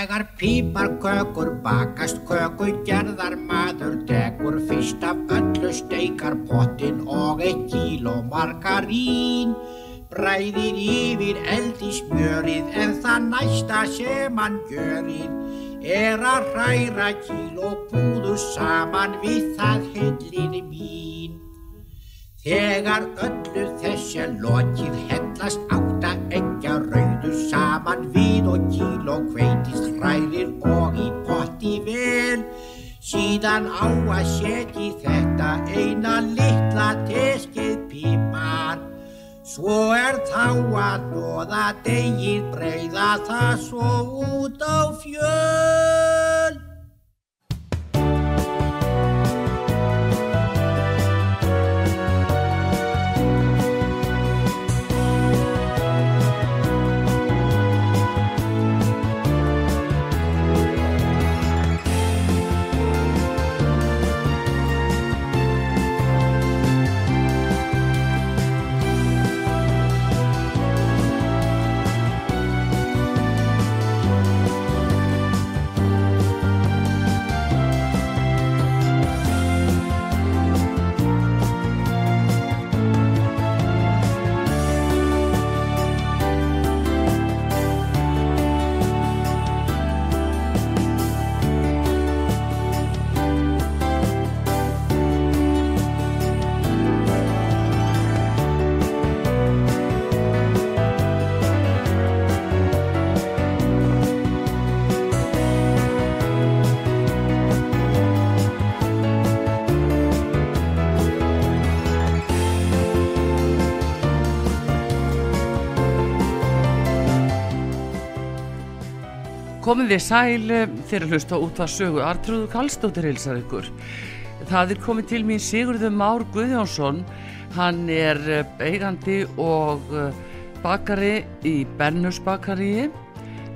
Þegar pípar kökur bakast köku gerðar maður tekur fyrst af öllu steikar pottin og eitt kíló margarín. Bræðir yfir eldi smjörið en það næsta sem hann görið er að hræra kíló búðu saman við það hellin mín. Þegar öllu þessi lokið hellast átta engja rauðu saman við og kíl og hveitist hrærir og í potti vel. Síðan á að setji þetta eina litla teskið pípar. Svo er þá að nóða degið breyða það svo út á fjöl. Komið þið sæl þegar hlusta út að sögu Artrúðu Kallstóttir hilsar ykkur. Það er komið til mín Sigurður Már Guðjónsson. Hann er eh, eigandi og eh, bakari í Bernus bakaríi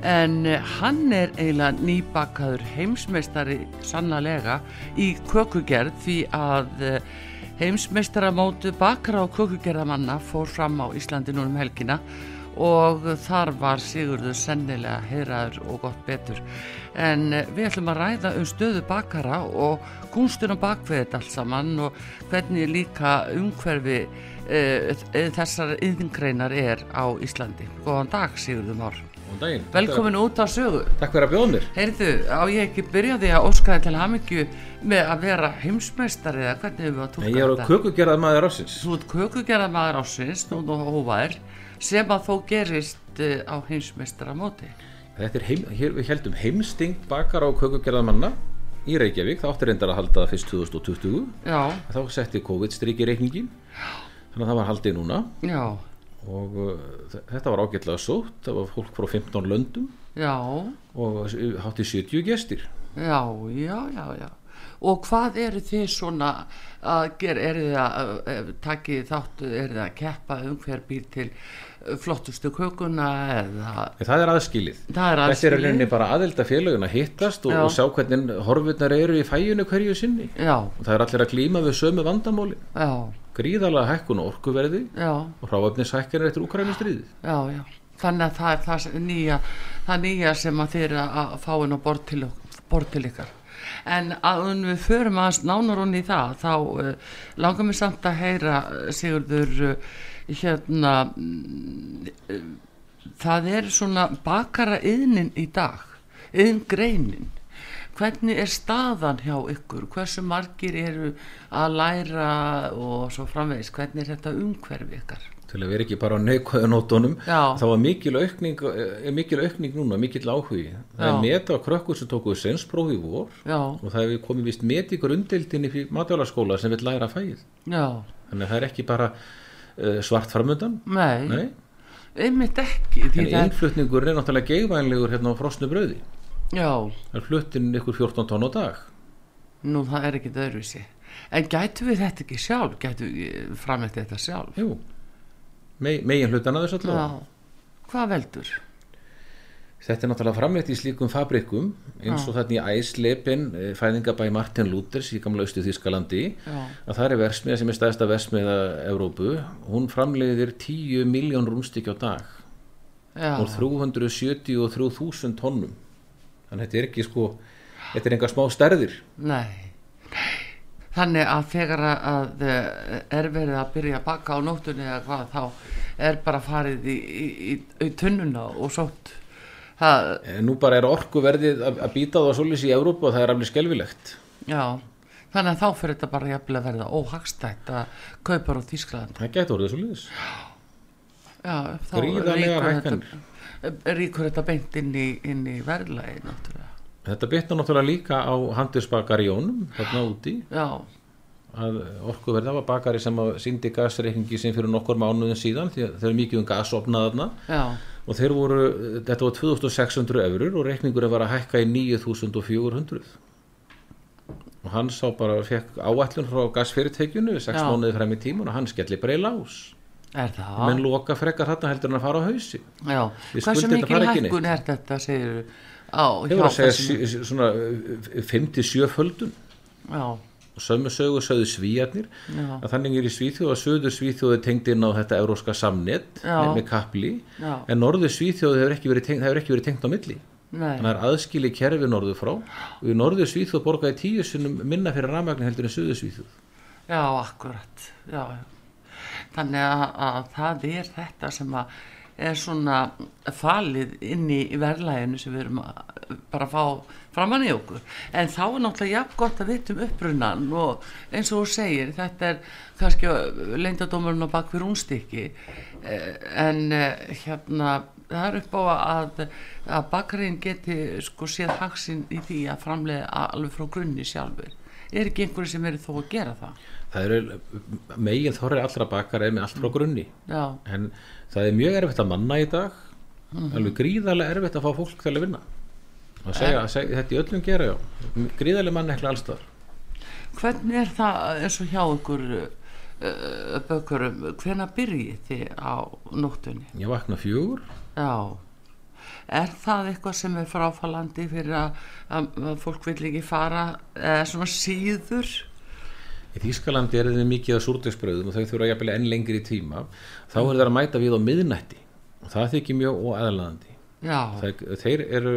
en eh, hann er eiginlega nýbakaður heimsmeistari sannlega í kökugerð því að heimsmeistaramótu bakara og kökugerðamanna fór fram á Íslandi núna um helgina og þar var Sigurður sennilega heyraður og gott betur. En við ætlum að ræða um stöðu bakara og kunstunum bakveðið allt saman og hvernig líka umhverfi e, e, þessar yðingreinar er á Íslandi. Góðan dag Sigurður Már. Velkomin út á sögu. Takk fyrir að bjóða mér. Heyrðu, á ég ekki byrjaði að óskaði til hamingju með að vera heimsmeistari eða hvernig við að túlka Ég er kökugerðað maður ásins Þú ert kökugerðar maður ásins, nú og hóvaðir sem að þó gerist uh, á heimsmeistara móti Þetta er heim, hér við heldum heimsting bakar á kökugerðamanna í Reykjavík, það átti reyndar að halda fyrst 2020 Já, þá setti COVID-strík í reikningin þannig að það var haldið núna. Já, og uh, þetta var ágætlega sótt. Það var fólk frá 15 löndum. Já, og hátti 70 gestir. Já, já, já, já Og hvað eru þið svona að gera, eru þið að, takið þáttu, eru þið að keppa um hver býr til flottustu kökuna eða? Það er aðskilið. Það er Þetta er aðskilið. reyni bara aðelda félögin að hittast og, og sjá hvernig horfurnar eru í fæjunu hverju sinni. Já, og það er allir að glíma við sömu vandamáli. Já, gríðarlega hækkun og orkuverði já, og hráefnishækkanir eftir Úkrænustríðið já, já. Þannig að það er það nýja, það nýja sem að eru að fá inn á borð til, borð til ykkar En að við förum aðeins nánar hún í það þá uh, langar mér samt að heyra uh, Sigurður uh, hérna uh, það er svona bakara yðnin í dag yðngreinin hvernig er staðan hjá ykkur? Hversu margir eru að læra og svo framvegis? Hvernig er þetta umhverfi ykkar til að vera ekki bara á Já. þá var mikil aukning, er mikil aukning núna, mikil áhugi. Það Já. er meta á krökkur sem tókuðu sensprófi í vor já, og það hefur komið vist met ykkur umdeildinni fyrir matjálaskóla sem vil læra fæið já, þannig að það er ekki bara uh, svart framöndan nei, Nei, einmitt ekki en það, innflutningur er náttúrulega geigvænlegur hérna á frosnu brauði. Já, það er fluttinn ykkur 14 tonn á dag. Nú það er ekkit öðruvísi. En gætu við þetta ekki sjálf? Gætu við framleitt þetta sjálf? Jú, megin hlutan að þessu allavega. Hvað veldur? Þetta er náttúrulega framleitt í slíkum fabrikum eins og þarna í Æslepin fæðingabæ Martin Luthers í gamla austu Þískalandi Já. að það er versmiða sem er stæðsta versmiða Evrópu, hún framleiðir 10 miljón rúmstykki á dag Já, og 373.000 tonnum þannig að þetta er ekki sko þetta er enga smá stærðir nei. Þannig að þegar að- eh, er verið að byrja að baka á nóttunni eða hvað þá er bara farið í, í, í, tunnuna og sótt. En nú bara er orkuverðið að, að býta það solis í Evrópu og það er alveg skelfilegt já, þannig að þá fyrir þetta bara jafnvel að verða óhagstætt að kaupa á Þískland. það getur orðið solis Já, þá hækkanir. þetta, ríkur þetta beint inn í, í verðlagi náttúrulega. Þetta bitnar náttúrulega líka á handelsbakaríónum þarna úti. Já, að orkuverð það var bakari sem síndi gasreikningi sem fyrir nokkur mánuðin síðan því að þeir eru mikið um gasopnað þarna. Já, og þeir voru, þetta var 2600 eurur og reikningurinn var að hækka í 9400 og hann sá bara, fekk áætlun frá gasfyrirtekjunu 6 Já. mánuði frem í tímun og hann skelli bara í lás. Er það? menn loka frekar þarna heldur en að fara á hausi Já, skuldum þetta mikil hækkun er þetta, segir á, Þeir voru að segja sí- svona 5-7 földun. Já, og sömu sögu sögðu svíjarnir að þannig er í Svíþjóð að söður Svíþjóð er tengd inn á þetta euróska samnet Já. með, kapli. Já, en norður Svíþjóð hefur ekki verið hefur ekki verið tengt á milli. Nei, þannig að það er aðskili kerfi norður frá. Og í norður Svíþjóð borgaði tíu sinnum minna fyrir rafmagn heldur en söður Svíþjóð. Já, akkurat, já. Þannig að, að það er þetta sem að er svona falið inn í verðlæginu sem við erum að bara fá framann í okkur. En þá er náttúrulega jafn gott að vitum upprunnan og eins og þú segir, þetta er kannski leyndadómurinn á bakvið rúnstykki en eh, hérna það er upp á að, að bakarinn geti sko séð haksinn í því að framlega alveg frá grunni sjálfur. Er ekki einhverju sem eru þó að gera það? Það eru megin þorri allra bakar eða með allt frá grunni. Já, en það er mjög erfitt að manna í dag. Alveg gríðarlega erfitt að fá fólk til að vinna. Að segja, að segja þetta í öllum gera já. Gríðarlega mann ekki allstar hvernig er það eins og hjá ykkur uh, bökurum, hvenær byrjið þið á nóttunni? ég vakna fjögur. Já, er það eitthvað sem er fráfallandi fyrir að, að, að fólk vil ekki fara eða svona síður? Í Þýskalandi er þeim mikið að súrdegsbröðum og þau þurfa jafnvel enn lengri tíma. Þá er það að mæta við á miðnætti. Og það þykir mjög óæðlaðandi Já, Það, þeir eru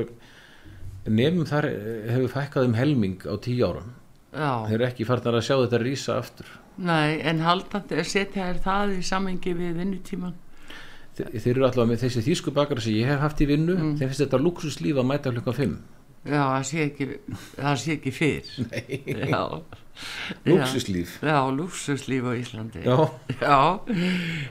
nefnum þar eh, hefur fækkað um helming á tíu árum. Já, þeir eru ekki farnar að sjá þetta rísa aftur. Nei, en haldandi, setja er það í samengi við vinnutíman? þeir, þeir eru alltaf með þessi þýsku bakar sem ég hef haft í vinnu Mm. þeir finnst þetta luxuslíf að mæta klukkan 5 Já, það sé ekki, það sé ekki fyrr. Nei, Já, luxuslíf já, lúksuslíf á Íslandi. Já, Já,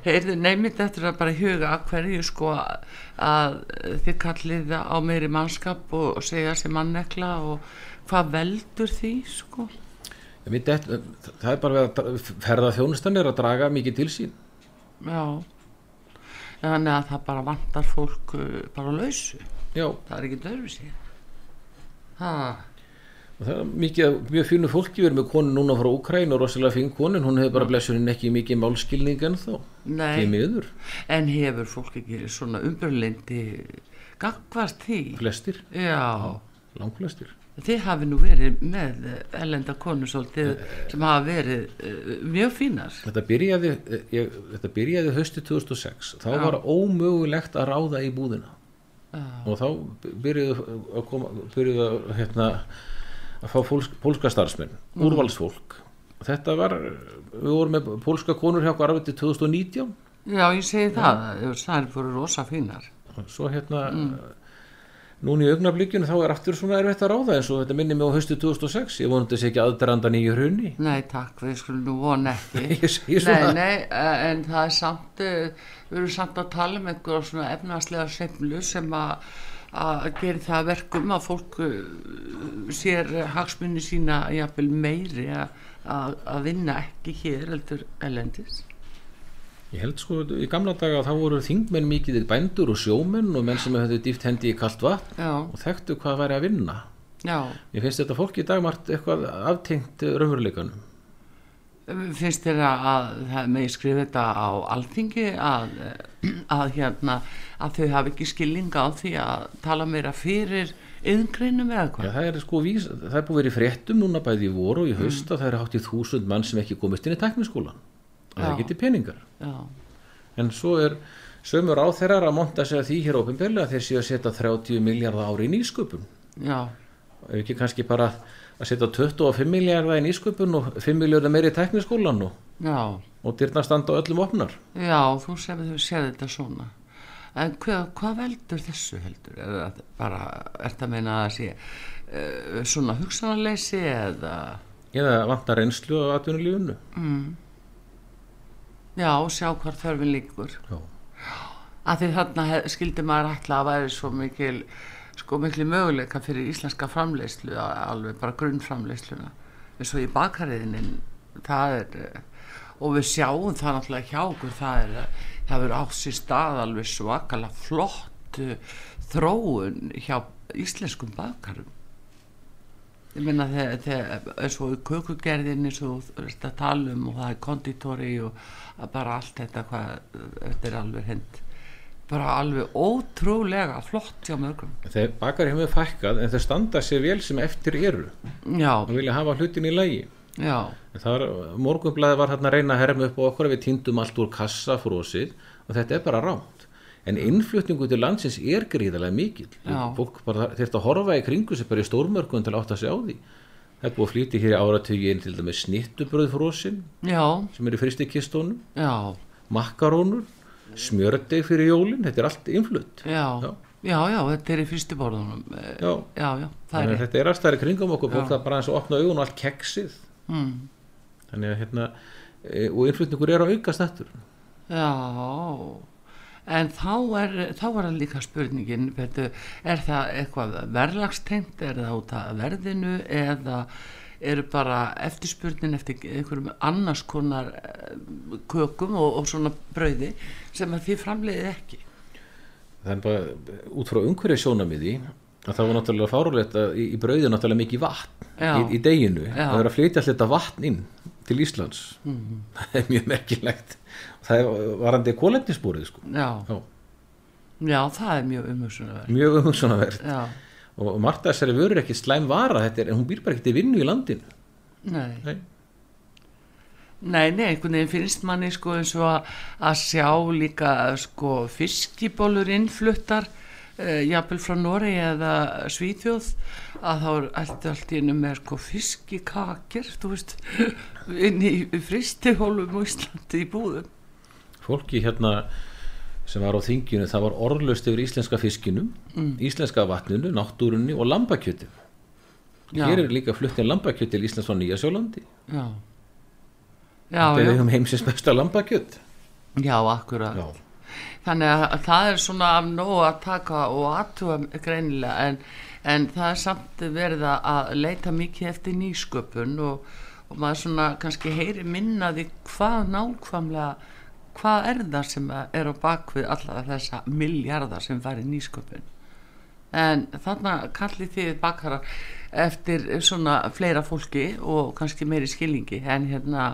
heyrðu, neymitt eftir að bara huga að hverju sko að þið kallið það á meiri mannskap og, og segja sem mannekla og hvað veldur því sko? Veit, þetta, það er bara að ferða þjónustan er að draga mikið til sín. Já, þannig að það bara vantar fólk uh, bara lausu, Já, það er ekki dörfi sér. Ha, og það er mikið, mjög fínu fólki við erum með konu núna frá Úkræn og rosalega fín konin hún hefur bara blessurinn ekki mikið málskilning en þá, því nei, miður. En hefur fólk ekki svona umbrunleindi gagvast því? flestir, Já, langflestir. Þið hafi nú verið með ellenda konu svolítið sem hafa verið uh, mjög fínar. þetta byrjaði, ég, þetta byrjaði höstu 2006, þá Já. var ómögulegt að ráða í búðina. Já, og þá byrjuðu að koma byrjuðu að hérna að fá pólsk, pólska starfsmenn, Mm. úrvalsfólk þetta var, við vorum með pólska konur hjá okkur arfið til 2019 Já ég segi það, það er fyrir rosa fínar. svo hérna núna í augnablikkinu þá er aftur svona erfitt að ráða eins og þetta minni mig á höstu 2006 ég vonandi þessi ekki aðdraranda nýju hrunni Nei takk, við skulum nú vona ekki. Nei, nei, eh, en það er samt, eh, við erum samt að tala um einhverja svona efnaðslega sveiflu sem að að gera það að verkum að fólk uh, sér hagsmunni sína jafnvel meiri að- vinna ekki hér heldur elendis. Ég held sko í gamla daga að þá voru þingmenn mikið bændur og sjómenn og menn sem hefðu dýft hendi í kalt vatn Já, og þekktu hvað væri að vinna. já. Ég finnst þetta fólk í dag margt eitthvað aftengt raunveruleikanum. Finnst þér að, að það megi skrifa þetta á alþingi að, að hérna að þau hafi ekki skilninga á því að tala meira fyrir yðngreinum eða Já, hvað? það er sko vís, það er búið verið fréttum núna bæði í voru og í haust að það er hátt í þúsund mann sem ekki komist inn í tekniskólan. Það Já. er ekki til peningar. Já, En svo er sömur á þeirra að monta að því hér ofinbjörlega þeir séu að setja 30 miljardar ári í nýsköpun. já, ekki kannski bara að setja 25 miljardar í nýsköpun og 5 miljardar meiri í tekniskólan og, já, og dyrna standa á öllum opnar. já, þú sér þetta svona. En hvað, hvað veldur þessu heldur? Er það bara, er það meina að sé uh, svona hugsanarleysi eða, Eða vantar reynslu á atvinnulífunu. já, sjá hvar þörfin líkur? Já. að því þarna skildi maður ætla að væri svo mikil sko miklu möguleika fyrir íslenska framleiðslu a- alveg bara grunnframleiðsluna. Eins og í bakariðinin það er eh, og við sjáum það náttúrulega hjá okkur það er eh, það verður átt sér stað alveg svakalega flott eh, þróun hjá íslenskum bakarum. Ég meina þegar, þegar eins og í kökugerðinni svo þú veist að tala um og það er konditori og bara allt þetta hvað þetta er alveg hend bara alveg ótrúlega flott hjá mörgum. Þeir bakar hefur fækkað en þeir standa sér vel sem eftir eru. Já, og vilja hafa hlutin í lægi. það var, hérna að reyna að herma upp á okkur við týndum allt úr kassa frósið og þetta er bara rámt. En innflutningu til landsins er gríðarlega mikil. Fólk bara þurft að horfa í kringu sem bara í stórmörkun til að átta sig á því. Það er búið að flýti hér í áratugin til dæmis snittubröð frósin já, sem er í fristikistónum, já smjördeg fyrir jólin, þetta er allt innflutt. já, Já. já, já, þetta er í fyrstu borðunum Eh, Já. já, já, er þetta er allstæðar í kringum okkur, fólk það bara eins og opna augun og allt keksið. mm. Þannig að hérna, e, og innflutningur er að aukast eftir. Já, en þá er, þá er það líka spurningin, betur, er það eitthvað verðlagstengt, er það út af verðinu eða eru bara eftirspurnin eftir einhverjum annars konar eh, kökum og, og svona brauði sem að þið framleiðið ekki. Það er bara út frá umhverju sjónamiði að það var náttúrulega fárulegt að í, í brauði náttúrulega mikið vatn Já. í, í deginu. Já. Það er að flytja alltaf vatn inn til Íslands. Það er mjög merkilegt. Það er varandi kólefnisbúrið sko. Já, Já, já, það er mjög umhugsunarverð. mjög umhugsunarvert. Og Marta þessari vörur ekki slæm vara, þetta er, en hún býr bara ekki til vinnu í landinu. nei. Nei. Nei, nei, einhvern veginn finnst manni sko eins og að, sjá líka sko fiskibólur innfluttar uh, jafnvel frá Nóri eða Svíþjóð að þá er allt, allt í einu með sko fiskikakir, þú veist, inn í fristihólum og Íslandi í búðum. Fólki hérna sem var á þinginu, það var orðlust yfir íslenska fiskinum, íslenska vatninu, náttúrunni og lambakjöti. Já, Hér er líka fluttin lambakjöt til Íslands frá Nýja Sjólandi. já, já, Þetta er um heimsins besta lambakjöt. já, akkurat. Já. Þannig að það er svona af nóg að taka og aðtúa greinilega en, en það er samt verið að- að leita mikið eftir nýsköpun og, og maður svona kannski heyri minnaði hvað nákvæmlega hvað er það sem er á bakvið alla þessa miljardar sem fær í nýsköpun? En þarna kallið þið bakarar eftir svona fleira fólki og kannski meiri skilningi. En hérna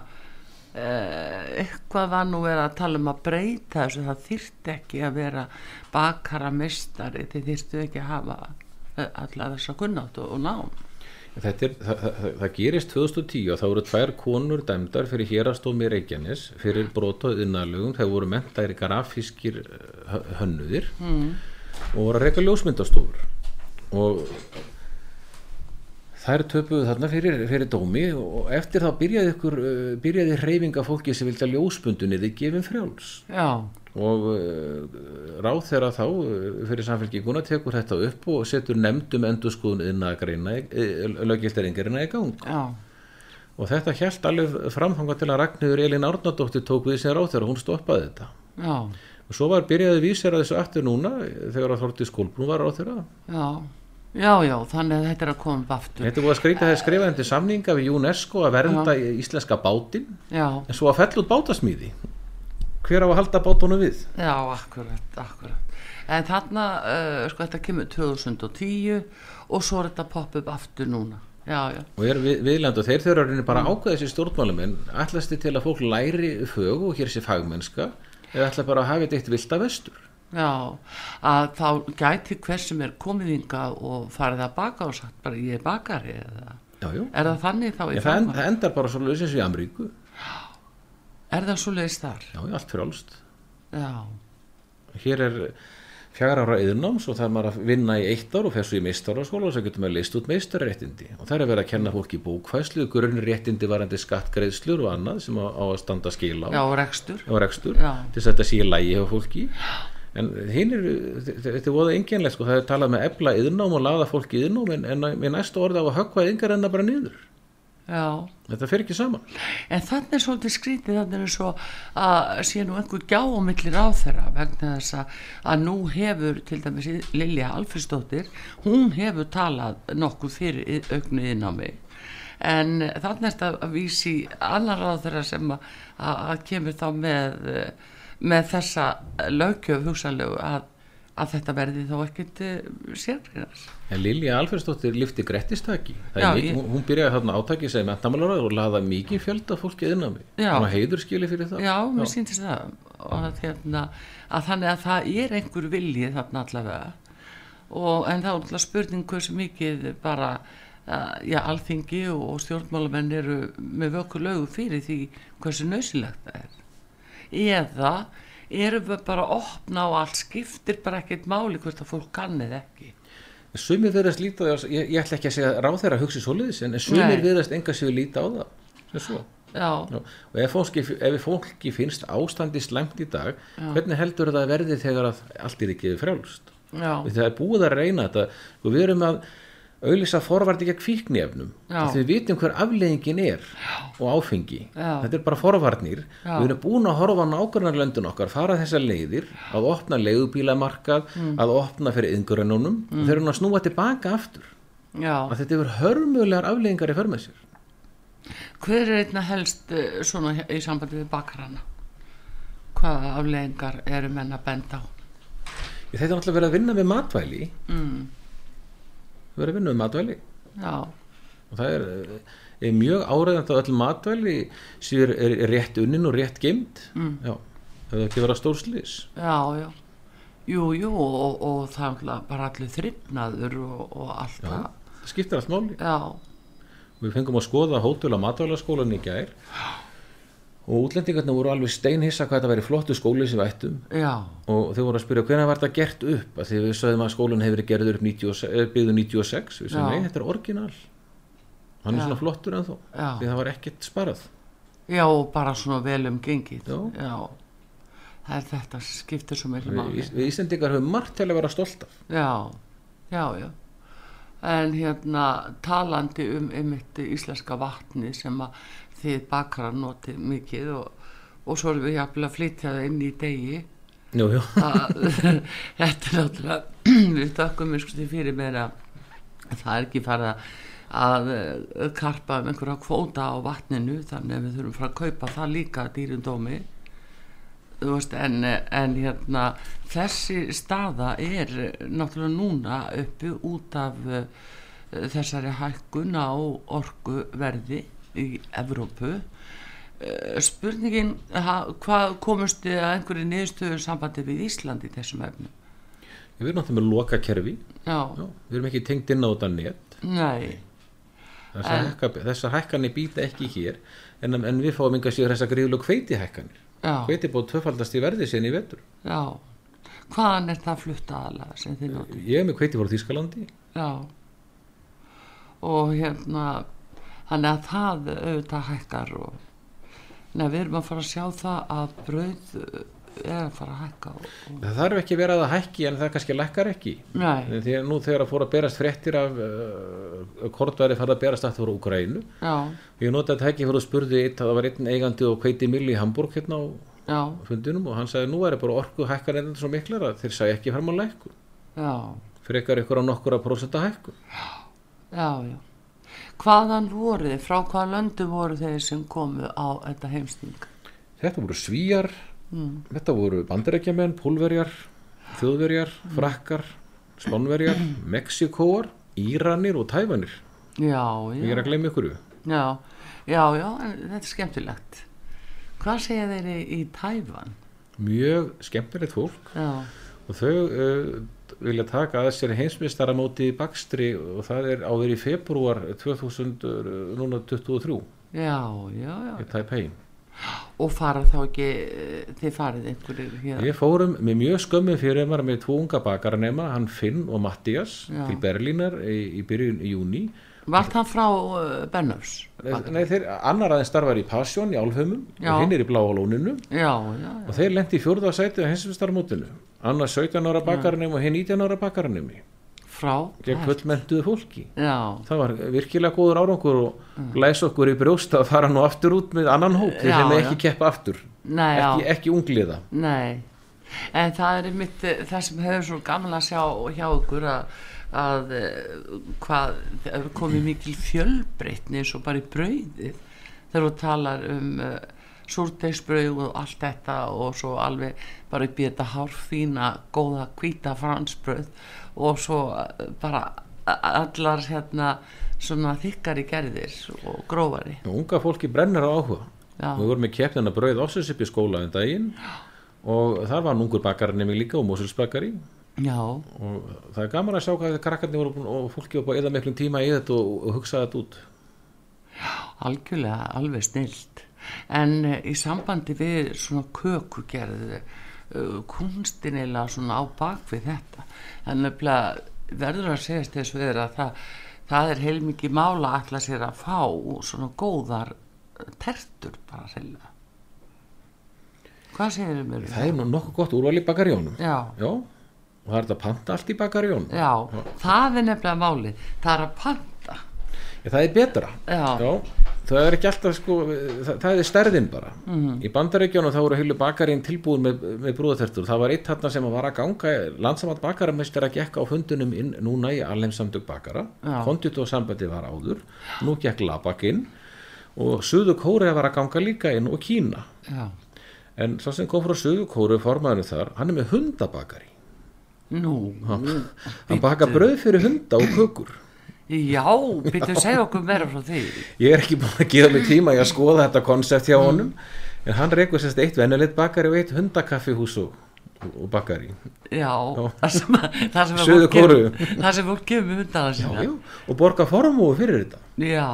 eh, eitthvað var nú verið að tala um að breyta þessu. Það þyrfti ekki að vera bakara mestari þið þyrftu ekki að hafa eh, alla þessa kunnátt og, og nám Þetta er, það, það, það gerist 2010 og það voru tvær konur dæmdar fyrir hérastómi Reykjanes fyrir brot og innalögum, það voru mentaðir grafískir eh, hönnuðir mm. og voru að reyka ljósmyndastofur. Og þær töpuðu þarna fyrir, fyrir dómi og eftir þá byrjaði ykkur uh, byrjaði hreyfinga fólki sem vildi að ljósmyndunni þið gefin frjáls. Já, og uh, ráð þeirra þá uh, fyrir samfélkinguna tekur þetta upp og setur nefndum að greina lögilderingarina í gang. Já, og þetta hjælt alveg framfanga til að Ragnhildur Elin Árnadóttir tók við sér ráð þegar hún stoppaði þetta. Já, og svo var byrjaði vísir að þessu aftur núna þegar að Þorti Skólbrún var ráð þeirra já. Já, já, þannig að þetta er að koma upp aftur. Þetta er búið að skrýta þegar skrifa til samninga við UNESCO að vernda íslenska bátinn. Já, en svo að fell út bátasmíði hver á að halda bátunum við? Já, akkurat, akkurat. En þarna, uh, sko, þetta kemur 2010 og svo er þetta popp upp aftur núna. Já, já, og er við, viðland og þeir þurfa rauninni bara að ákveða þessi stjórnmáluminn ætlasti til að fólk læri fög og hér sé fagmennska eða ætla bara að hafa þetta eitt vilda vestur? Já, að þá gæti hver sem er komið hingað og farið að baka og sagt bara ég bakari eða já, er það þannig þá Ég, það, en, það endar bara svo eins og í Ameríku Er það svo leiðist þar? já, já, allt frjálst. Já, hér er fjagra ára yðurnáms og það er maður að vinna í eitt ár og fer svo í meistaraskóla og svo getur maður list út meistararéttindi. Og það er að vera að kenna fólki bókfæslu, grunnréttindi varandi skattgreðslur og annað sem á, á að standa skil á. Já, og rekstur. og rekstur. Já. til þess að þetta sé í lægi hjá fólki. En hinn er, þetta er voða enginlegt sko, það er talað með ebla yðurnám og laða fólki yðurnám en, en með næsta orði á að höggva yngar enna bara niður Já, þetta fer ekki saman. En þannig er svolítið skrítið þannig er svo að sé nú einhver gjá á þeirra vegna þess að, að nú hefur til dæmis Lilja Alfriðsdóttir hún hefur talað nokkuð fyrir auknu innámi en þannig er þetta að vísi annar á þeirra sem að, að, að kemur þá með með þessa lögjöf hugsanlegu að, að þetta verði þá ekkit sérgrinas en Lilja Alfersdóttir lifti mikið, ég- hún, byrjaði þarna átaki sem mentamálar og laða mikið fjölda fólki yðurnámi Já. hún heiður skili fyrir það. Já, mér sýndist það. Að, hérna, að þannig að það er einhver vilji þarna allavega. Og, en það er spurning hversu mikið bara uh, já, alþingi og stjórnmálamenn eru með vöku lögu fyrir því hversu nöðsilegt það er. Eða erum við bara að opna og allt skiptir bara ekkert máli hvort að fólk kannið ekki. Sumir verðast líta á ég, ég ætla ekki að segja ráð þeirra að hugsi svoleiðis en sumir verðast enga sér líta á það Já, Já, og ef fólki, ef fólki finnst ástandi slæmt í dag hvernig heldur það að verði þegar allt er ekki frjálst? Já, það er búið að reyna þetta. Og við erum að auðlýsa forvarti gegn fíknefnum Já. að við vitum hver afleggingin er og áfengi Já. þetta er bara forvarnir Já. við erum búin að horfa á nágrunarlöndun okkar fara þessar leiðir að opna leiðubílamarkað Mm. að opna fyrir yngurennunum og þeir eru að snúa tilbaka aftur já að þetta hefur hörmulegar afleggingar í för með sér Hver er einna helst eh, svona í sambandi við bakarana? Hvaða afleðingar eru menn að benda á? Ég þetta er náttúrulega verið að vinna með matvæli Mm, verið með matvæli já, og það er, er mjög áræðandi að öll matvæli sér er, rétt unnin og rétt gemd Mm. það er ekki verið að stór slís já, já. Jú, jú, og, og það er bara allir þryfnaður og, og allt Já. það. það skiptir allt máli Já, við fengum að skoða hótel á matvælaskólan í gær og útlendingarnir voru alveg steinhissa hvað þetta væri flottu skóli sem við ættum já, og þau voru að spyrja hvernig var þetta gert upp að því við sögðum að skólan hefur gerður upp 96, eh, byggður 96 við sögðum Já. nei, þetta er orginal hann er Já. svona flottur ennþá Já. því það var ekkert sparað já, bara svona vel um gengið. Já. Það er þetta skiptir svo við, máli. við Íslendingar höfum margt til að vera stolt af Já, já, já. En hérna talandi um einmitt íslenska vatni sem að þið bakara notið mikið og, og svo erum við jafnvel að flytja það inn í degi. jú, jú. Þetta er náttúrulega, við þakkum við sko fyrir að það er ekki farið að eh, karpa um einhverja kvóta á vatninu þannig að við þurfum frá að kaupa það líka dýrundómi veist en, en hérna þessi staða er náttúrulega núna uppi út af uh, þessari hækkun á orkuverði í Evrópu. Uh, spurningin hvað komust þið að einhverju niðurstöðu sambandi við Ísland í þessum efnum? Við erum náttúrulega með loka kerfi já, Já, við erum ekki tengt inn á þetta net. Nei. Þessar, En- hækka, þessar hækkanir býta ekki hér en, en við fáum enga síður þessar gríðlug hveiti hækkanir hveiti búið tvöfaldast í verði sinni í vetur. Já. Hvaðan er það flutt aðalega sem þið notið? Ég er með hveiti frá Þýskalandi. Já. Og hérna þannig að það auðvitað hækkar og Nei, við erum að fara að sjá það að brauð uh, er að fara að hækka og, það þarf ekki að vera að það hækki en það kannski lækkar ekki. Nei, því að nú þegar að fóra að berast fréttir af uh, kortværi farið að berast aftur frá Ukraínu já, ég nota þetta ekki fyrir að spurði eitt að það var einn eigandi og hveiti mill í Hamburg hérna á já, fundinum og hann sagði nú er bara orku hækkar enn svo miklar að þeir sagði ekki fram á lækku já, frekar ykkur á nokkura prósenta hækku já, já Hvaðan voru þið, frá hvaða löndu voru þeir sem komu á þetta heimsting? þetta voru svíjar þetta voru bandarækjamenn, pólverjar þjóðverjar, frakkar spánverjar, mexikóar íranir og tæfanir já, ég er já, að glemja ykkur. Já, já, já, þetta er skemmtilegt. Hvað segja þeir í, í Tævan? mjög skemmtilegt fólk. Já, og þau uh, vilja taka að sér heimsmeistaramóti í bakstri og það er á verið í februar 2023 já, já, já. í Taipei Og fara þá ekki, eh, þið farið einhverjir hér? Ég fórum með mjög skömmin fyrir maður með tvo unga bakaranema, hann Finn og Mattias til Berlínar í, í byrjun í júni. Vart hann frá uh, Bennöfs? Nei, þeir, annar aðeins starfar í Pasjón í Álfheimum og hinn er í Bláa lóninu Já, já, já. og þeir lendi í fjórða sæti á hinsumstarmótinu. Annar 17 ára bakaranemi og hinn 19 ára Frá? gegn fullmentuðu fólki. Já, Það var virkilega góður árangur og læs okkur í brjóst að fara nú aftur út með annan hóp þeir sem já. ekki keppa aftur, nei, ekki, ekki ungliða. nei. En það er mitt, það sem hefur svo gaman að sjá hjá ykkur að, að eh, hvað, það hefur komið mikil fjölbreytni eins og bara í brauðið þegar þú talar um uh, súrdeisbrauð og allt þetta og svo alveg bara upp í þetta hárfína góða hvíta fransbrauð og svo eh, bara allar hérna svona þykkari gerðir og grófari Og unga fólki brennir á áhuga. Já. Við vorum með keppnina brauð ásins upp í skóla en daginn og þar var ungur bakarinn líka og Moselsbakari Já, og það er gaman að sjá hvað krakkarnir voru búin, og fólki var búin að eða miklum tíma í þetta og, og hugsa þetta út. algjörlega alveg snilt. En uh, í sambandi við svona kökugerð uh, kunstin eða svona á bakvið þetta en nefnilega verður að segjast þess við að það, það er heilmikið mála að ætla sér að fá svona góðar eh, tertur bara reyna hvað segir mér um Það er nú nokkuð gott úrval í bakarjónum. já, Já, það er að panta allt í bakarjónum. já, það er nefnilega málið það er að panta Það er betra. Já. það er ekki alltaf sko, það, það er stærðin bara. Mhm. Í bandaríkjónum þá voru heilu bakarinn tilbúin með, með brúðatertur. Það var eitt þarna sem var að ganga, landsamat bakaramestara gekk á fundunum inn núna í alheimsamdug bakara. Já. Konditu og sambandi var áður. Nú gekk Labak inn og Suðu Kórea var að ganga líka inn og Kína. já, En svo sem kom frá Suðu Kórea formaðurinn þar, hann er með hundabakari. Nú Hann baka brauð fyrir hunda og kökur. já, byrju segja okkur meira frá því. Ég er ekki búin að gefa mig tíma í að skoða þetta konsept hjá honum en hann reykur sérst eitt venjulegt bakari og eitt hundakaffihús og, og bakari. Já, sem, það sem að það sem fólk gefur hundana já, sína. já, og borga formúi fyrir þetta. Já,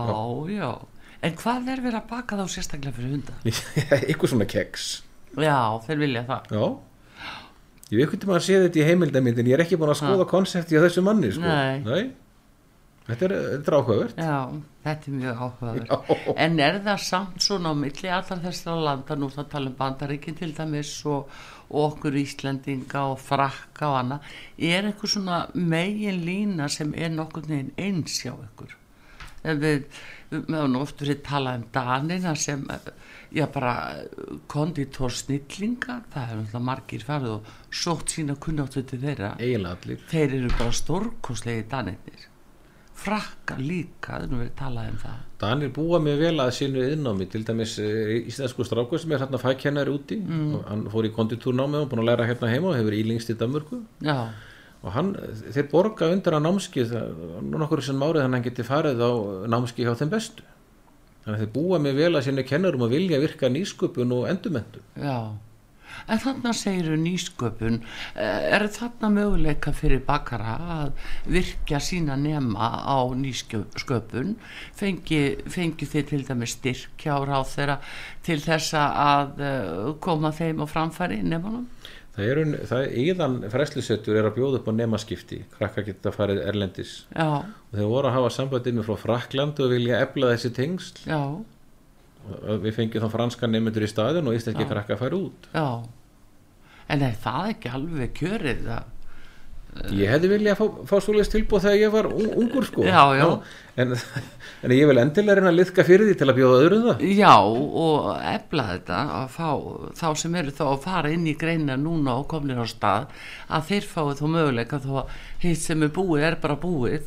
já. En hvað er verið að baka þá sérstaklega fyrir hunda? eitthvað svona keks Já, þeir vilja það. Já ég veit hvernig maður sé þetta í heimildamindin ég er ekki búin að skoða konsepti á þessu manni sko. Nei. Þetta er, þetta er áhugavert Já, þetta er mjög áhugaður Já. En er það samt svona á milli allar þessara landa, nú það tala um bandaríkin til dæmis og, og okkur Íslendinga og frakka og annað er eitthvað svona megin lína sem er nokkur neginn eins hjá ykkur við, við höfum nú oft verið talað um Danina sem eh, já bara konditor snillingar það er náttúrulega margir farið og sótt sína kunnáttu til þeirra. Þeir eru bara stórkoslegi danirnir. Frakka líka, það er nú verið talað um það. Danir búa með vel að sínu innnámi til dæmis eh, íslensku strákur sem er hérna fækennari úti. Mm. og hann fór í konditúrnámi og búin að læra hérna heima og hefur ílingst í Danmörku. Já, og hann, þeir borga undir að námskið nokkur sem árið að hann geti farið á námskið hjá þeim bestu þannig að þeir búa með vel að sínu kennarum að vilja virka nýsköpun og endurmentu já. En þarna segiru nýsköpun eh, er þarna möguleika fyrir bakara að virkja sína nema á nýsköpun? Fengi, fengi þið til dæmis styrkja á ráð þeirra til þessa að eh, koma þeim á framfæri nefnum það er, það er íðan fræslusettur er að bjóða upp á nemaskipti. Krakka geta farið erlendis. Já, og þeir voru að hafa sambandið með frá Frakland og vilja efla þessi tengsl. Já, við fengjum þá franska nefndur í staðin og íslenski krakka fara út. Já. En er það ekki alveg kjörið það Ég hefði viljað fá, fá svoleiðis tilbúð þegar ég var un- ungur sko. Já, já. En, en ég vil endilega reyna að liðka fyrir því til að bjóða öðrum það. Já, og efla þetta að fá þá sem eru þá að fara inn í greina núna og komnir á stað að þeir fái þá möguleika þó að hitt sem er búið er bara búið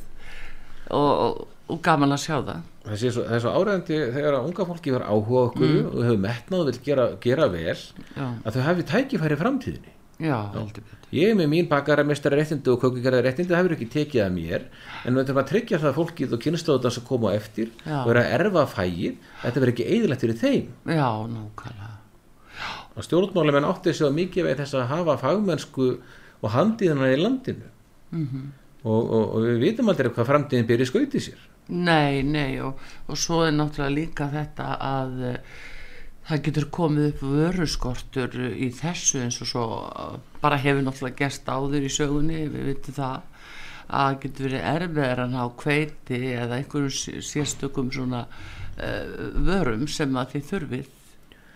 og, og gaman að sjá það. Það sé svo, er svo áræðandi þegar að unga fólki var áhuga okkur og hefur metnað og vil gera, gera vel já, að þau hafi tækifæri framtíðinni já, heldur betur. Ég er með mín bakaramestara réttindi og kökugerðar réttindi það hefur ekki tekið að mér en við þurfum að tryggja það að fólkið og kynnslóðan sem koma eftir Já. og vera að erfa fægið þetta verður ekki eðilegt fyrir þeim. Já, nákvæmlega. Og stjórnmálumenn átti sig á mikið við þess að hafa fagmennsku og handíðana í landinu. Mhm. og, og, og við vitum aldrei hvað framtíðin byrja skauti sér. Nei, nei og, og svo er náttúrulega líka þetta að það getur komið upp vöruskortur í þessu eins og svo bara hefur náttúrulega gerst áður í sögunni, við vitum það að getur verið erfiðar að ná kveiti eða einhverjum sé- sérstökum svona uh, vörum sem að þið þurfið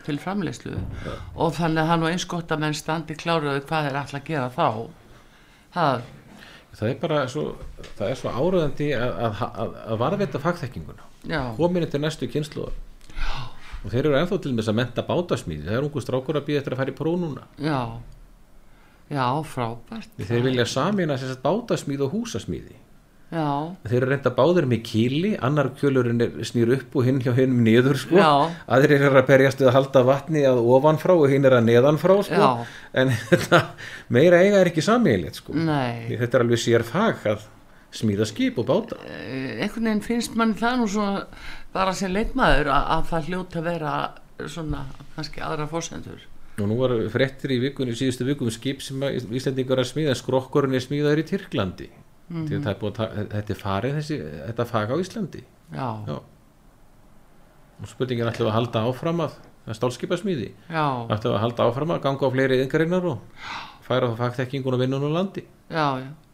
til framleyslu og þannig að það er nú eins gott að menn standi kláraði hvað er alltaf að gera þá. Það, það er bara svo, það er svo áræðandi að, að, að, að varðveita fagþekkinguna. Já, komin til næstu kynsluðar og þeir eru ennþá til með þess að menta bátasmíði það er ungu strákur að býða eftir að fara í próf núna já já, frábært þeir vilja samina þess að bátasmíði og húsasmíði já, þeir eru reynda báður með kíli annar kjölurinn snýr upp og hinn hjá hinnum niður sko. Já. aðrir eru að berjast við að halda vatni að ofanfrá og hinn er að neðanfrá sko. Já. en þetta, meira eiga er ekki samíðilegt sko. nei þetta er alveg sér fag að smíða skip og báta. Eh, einhvern veginn finnst mann það nú svona bara sem leikmaður að, að það hljóta að vera svona kannski aðra fórsendur og nú var fréttir í vikunni, síðustu vikum skip sem er að smíða. Skrokkurinn er smíðaður í Tyrklandi. Mm -hmm. er búið, þetta er farið þessi, þetta fag á Íslandi. Já, Já. og spurningin ætlum við að halda áfram að það stálskipasmíði? Við að halda áfram að ganga á fleiri yðingarinnar og færa þá fagþekkingun og vinnun á landi? Já, já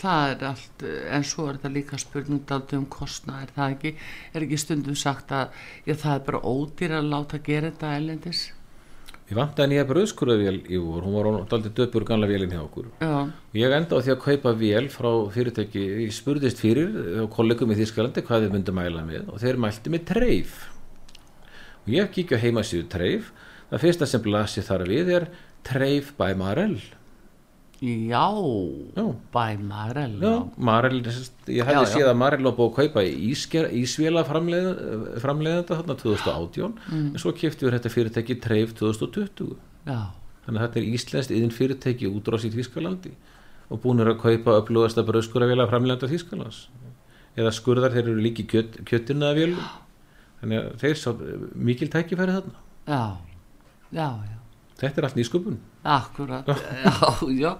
það er allt, eh, en svo er þetta líka spurning daldi um kostna, er það ekki er ekki stundum sagt að já, það er bara ódýr að láta gera þetta elendis Við vantaði nýja bröðskurðavél í vor, hún var aldrei döpur gamla vélinn hjá okkur. já, Ég enda á því að kaupa vél frá fyrirtæki, ég spurðist fyrir á kollegum í Þískalandi hvað þið myndi mæla með og þeir mælti með treif. Og ég kíkja heima síðu treif, það fyrsta sem blasi þar við er treif by Marel. Já Já. bæ Marel Já, Marel, ég já. séð að Marel var búið að kaupa ísker, ísvéla framleiðanda, framleiðanda þarna 2018 Mm. en svo kefti við þetta fyrirtæki treif 2020. já, Þannig að þetta er íslenskt yðin fyrirtæki útrás í Þýskalandi og búin er að kaupa upplugasta bröðskurðavél framleganda Þýskalands. Eða skurðar þeir eru líki kjöt, kjöttina að vélum. Þannig að þeir sá mikil tækifæri þarna. já já, já Þetta er allt nýsköpun. Akkurat, já, já,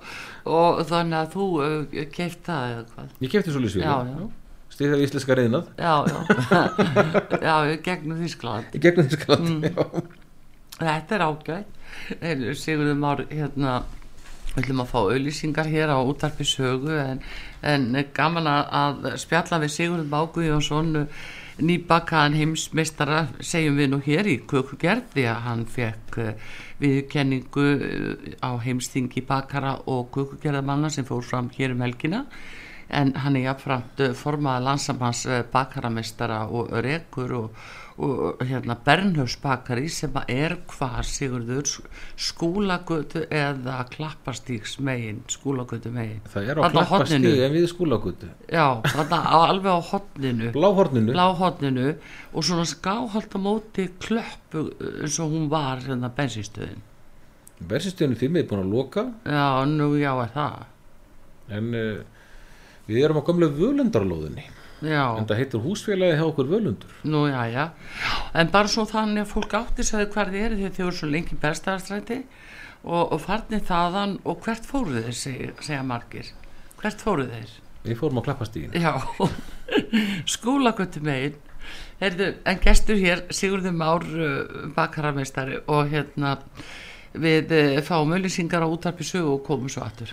og þannig að þú uh, keift það eða hvað? Ég kefti svo lýsvíli. Já, já. Stýðið íslenska reyðnað Já, já, já, gegnum Þískland. gegnum Þýskaland. Mm. Já. Þetta er ágætt. Heyrðu, Sigurður Már, hérna, við ætlum að fá auðlýsingar hér á útarpi sögu en, en gaman að, spjalla við Sigurður Már Guðjónsson, nýbakaðan heimsmeistara, segjum við nú hér í kökugerð því að hann fekk uh, viðkenningu uh, á heimstingi bakara og kökugerðamanna sem fór fram hér um helgina. En hann er jafnframt uh, formaða landsamans uh, bakaramestara og rekur og, og hérna Bernhöfsbakari sem er hvað Sigurður skúlagötu eða klappastíks megin skúlagötu megin Það er á horninu. en við skúlagutu. já, þarna alveg á hotninu Bláhorninu. bláhotninu og svona skáhald á móti klöppu uh, eins og hún var hérna bensinstöðin Versistöðinu 5 er búin að loka já, nú já er það en uh, við erum á gamlu völundarlóðinni. Já, En það heitir húsfélagi hjá okkur völundur. Nú, já, já. En bara svo þannig að fólk átti sæði hvar þið eru því þið eru svo lengi berstaðarstræti og, og farnið þaðan og hvert fóruð þeir, segja, segja margir. Hvert fóruð þeir? Við fórum á klappastíðinu. Já, skúlagötu megin. Heyrðu, en gestur hér, Sigurður Már uh, bakarameistari og hérna við uh, fáum auðlýsingar á útarpi sögu og komum svo aftur.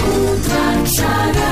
Shine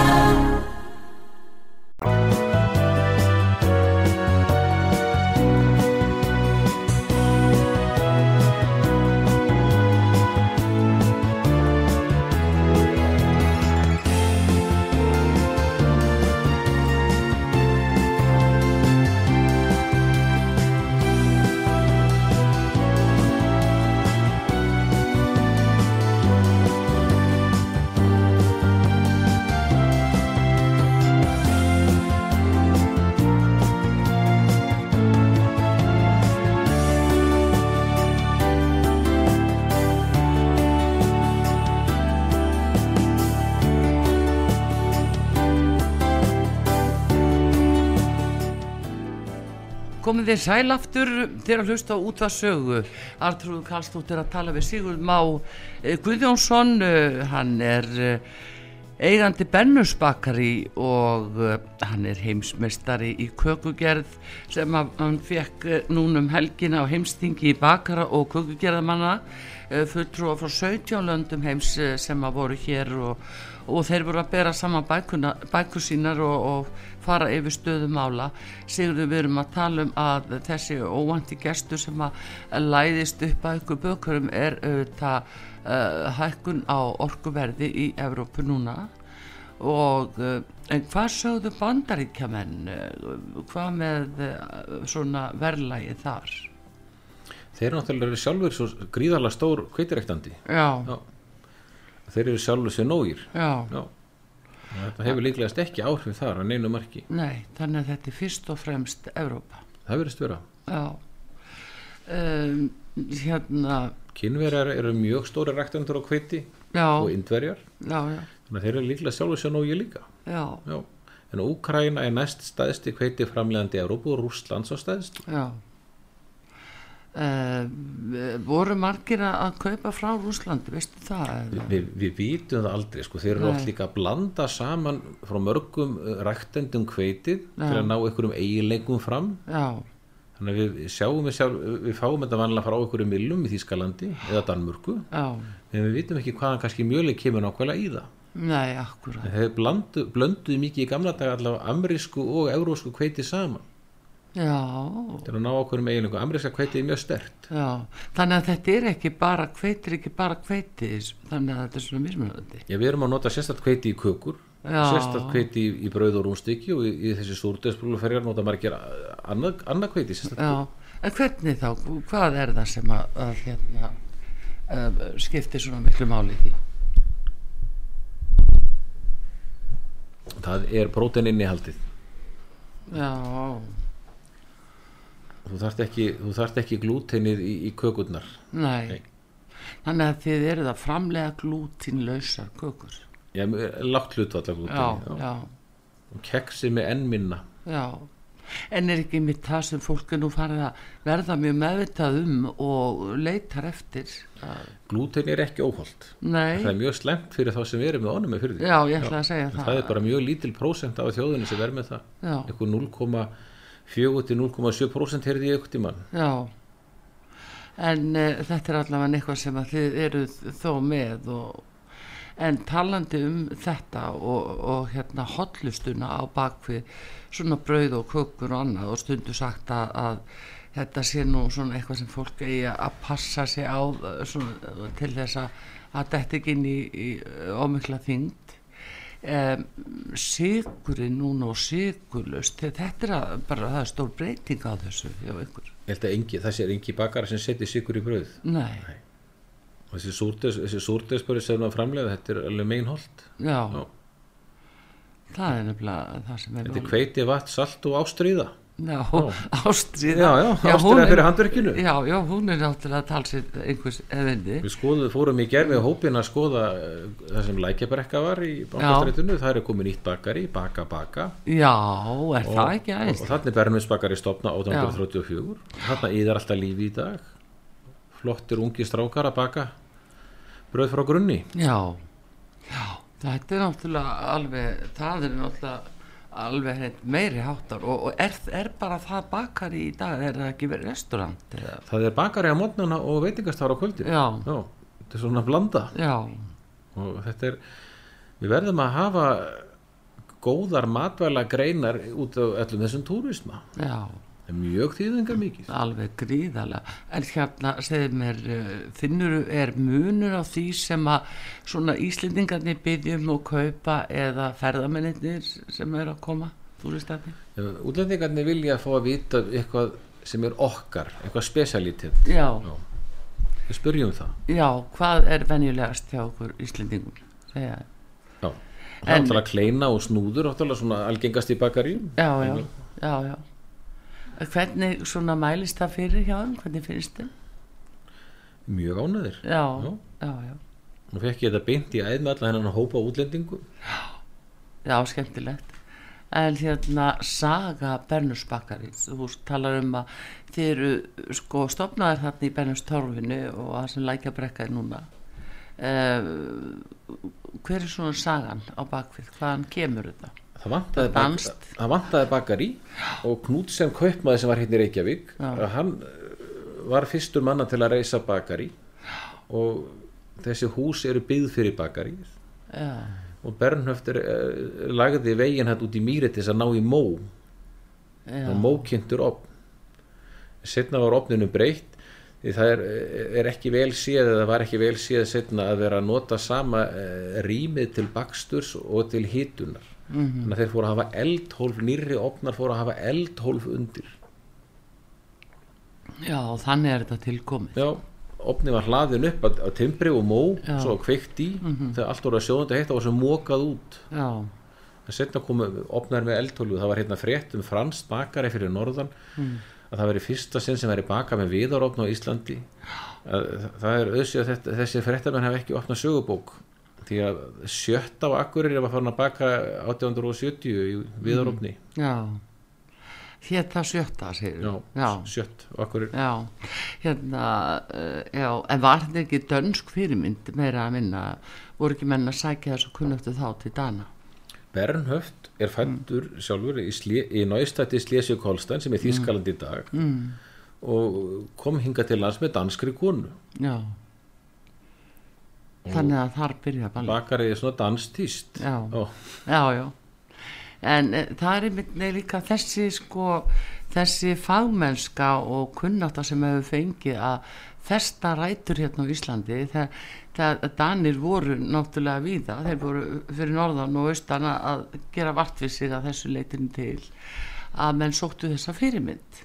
komið þið sæl aftur þegar að hlusta út að sögu. Artrúð Karlsdóttir að tala við Sigurd Má eh, Guðjónsson, eh, hann er eh, eigandi Bennusbakari og hann er heimsmeistari í kökugerð sem hann fekk núnum helgina á heimstingi bakara og kökugerðamanna fulltrúa frá 17 löndum heims sem að voru hér og, og þeir voru að bera saman bækur sínar og, og fara yfir stöðum ála Sigurður við erum að tala um að þessi óvandi gestur sem að læðist upp að ykkur bökurum er auðvitað uh, hækkun á orkuverði í Evrópu núna. Og en hvað sögðu bandaríkjaman hvað með svona verðlægi þar Þeir eru náttúrulega sjálfur svo gríðarlega stór kveitirektandi Já, Já. Þeir eru sjálfur sér nógir. Já, Já. Þetta hefur líklegast ekki áhrif þar á neinu marki. Nei, þannig að þetta er fyrst og fremst Evrópa. Það verðist vera. Já. Um, Hérna Kynverjar eru mjög stóri rektandur á kveiti og indverjar. Já, já, þannig að þeir eru líklega sjálfur sér nógir líka. Já, Já. En Úkraina er næst stæðsti kveiti framlegandi Európu og Rússlands á stæðst já. Uh, voru margir að kaupa frá Rúslandi, veistu það? eða? Við, vitum það aldrei sko, þeir eru oft líka að blanda saman frá mörgum ræktendum kveitið til að ná einhverjum eiginleikum fram. Já, þannig að við sjáum við, sjálf, við fáum þetta vanlega frá einhverjum millum í Þýskalandi eða Danmörku. En við vitum ekki hvaðan kannski mjöli kemur nákvæmlega í það. Nei, akkurat. Þeir blönduðu mikið í gamla dag allavega amerísku og eurósku kveiti saman til að ná einhverjum eiginleikum. Ameríska kveitið er mjög stert já, þannig að þetta er ekki bara hveitir, ekki bara hveiti þannig að þetta er svona mismunandi. Já, við erum að nota sérstætt kveiti í kökur Já. sérstætt kveiti í, í brauð og rúnstykki og í, í þessi súrdegsbrúluferjar nota margir annað, annað kveiti sérstætt Já, en hvernig þá, hvað er það sem að, að hérna uh, skiptir svona miklu máli í það er prótein innihaldið Já, þú þarft ekki, ekki glútinnið í, í kökurnar. Nei. nei, þannig að þið eruð að framlega glútinlausa kökur. Já, látt hlutvalla glútin já, já. og keksið með ennminna já. En er ekki mitt það sem fólki nú farið að verða mjög meðvitað um og leitar eftir? Glúten er ekki óholt. Nei. það er mjög slemt fyrir þá sem við erum með honum með fyrir því. Já, Já. það, það er bara mjög lítil prósent af þjóðunni sem verður með það. Eitthvað 0,1 4-0,7% heyrði ég ekkert í mann Já. En e, þetta er allavega eitthvað sem að þið eru þó með og, en talandi um þetta og, og hérna hotlustuna á bakvið svona brauð og kökur og annað og stundu sagt að, að þetta sé nú svona eitthvað sem fólk eigi að passa sig á eh, svona, til þess að þetta ekki inn í, í ómikla þing Um, sigurinn núna og sigurlust, þetta er að, bara það er stór breyting á þessu hjá ykkur. Ég held að engi, það sé engi bakara sem setja sigur í brauð. Nei, og þessi súrdegs, þessi súrdegsböri sem það framlega þetta er alveg meinholt já, Já. það er nefnilega það sem er þetta er kveiti, vatn, salt og ástríða Já, ástriða já, já, er- fyrir handverkinu. Já, já, hún er náttúrulega talsið einhvers eðindi við skoðum, fórum í gerð með hópin að skoða eh, það sem lækjabrekka var í bankastrætinu, það er komið nýtt bakari baka baka. Já, er það ekki og, aðeins? og þannig Bernumsbakari stopna 1834 þarna íðar alltaf lífi í dag. Flottir ungi strákar að baka brauð frá grunni. Já, já, þetta er náttúrulega alveg, það er náttúrulega alveg hreint meiri háttar og, og er, er bara það bakari í dag, er það ekki verið restaurant? Eða? það er bakari á mótnana og veitingastar á kvöldi. Já, þetta er svona blanda. Já, og þetta er við verðum að hafa góðar matvæla greinar út af öllum þessum túrisma. Já, mjög þýðingar mikið alveg gríðarlega. En hérna, segðu mér, uh, finnur, er munur á því sem að svona Íslendingarnir byggjum og kaupa eða ferðamennir sem er að koma, útlendingarnir vilja fá að vita eitthvað sem er okkar eitthvað spesialitet Já, við spyrjum það. Já, hvað er venjulegast hjá okkur Íslendingum? Segja, Já. það er En- náttúrulega kleina og snúður náttúrulega svona algengast í bakari já, já, já, já. Hvernig svona mælist það fyrir hjá þeim? Hvernig finnst þeim? mjög ánæðir Já, Já. já, já, nú fekk ég þetta beint í æð með alla hennan hópa útlendingu já, skemmtilegt. En hérna saga Bernus Bakkarins, þú talar um að þið eru sko stopnaðir þarna í Bernus torfinu og það sem lækja brekkaði núna. Uh, hver er svona sagan á bakvið? Hvaðan kemur þetta? Það vantaði, bak, það vantaði bakari og Knút sem kaupmaði sem var hérna í Reykjavík hann eh, var fyrstur manna til að reysa bakari og þessi hús eru byggð fyrir bakari. Og Bernhöftur uh, lagði veginn hann út í mýri til þess að ná í mó. Og mókynntur opn setna var opninu breytt því það er, er ekki vel séð eða var ekki vel séð setna að vera að nota sama uh, rýmið til baksturs og til hitunar Mhm. þannig að þeir fóru að hafa eldhólf nýrri opnar fóru að hafa eldhólf undir. Já, þannig er þetta tilkomið. já, opni var hlaðin upp að, að timbri og mó, Já. Svo kveikt í þegar allt voru að sjóðandi heitt og var svo mókað út. Já, en setna komu opnar með eldhólfu það var hérna frétt um frans bakari fyrir norðan að það veri fyrsta sinn sem veri bakað með viðaropn á Íslandi. Að, það er auðvitað að þessi fréttamenn hef ekki opnað sögubók því að sjötta á Akureyri var farin að baka 1870 í viðaropni já. Hér það sjötta, segir já, já. sjött á Akureyri. Já, hérna, uh, já, en var þetta ekki dönsk fyrirmynd meira að minna, voru ekki menn að sækja þessu kunnöftu þá til Dana? Bernhöft er fættur sjálfur í, í náistætti Slesvík Holstein sem er Þískaland í dag mm. og kom hinga til lands með danskri konu. Já, þannig að þar byrja ballið. bakari er svona danstýst Já. Ó, Já, já, en e, það er einmitt nei, líka þessi sko, þessi fagmennska og kunnáta sem hefur fengið að festa rætur hérna á Íslandi þegar, Danir voru náttúrulega víða, þeir voru fyrir norðan og austan að gera vart við sig að þessu leitinu til að menn sóttu þessa fyrirmynd.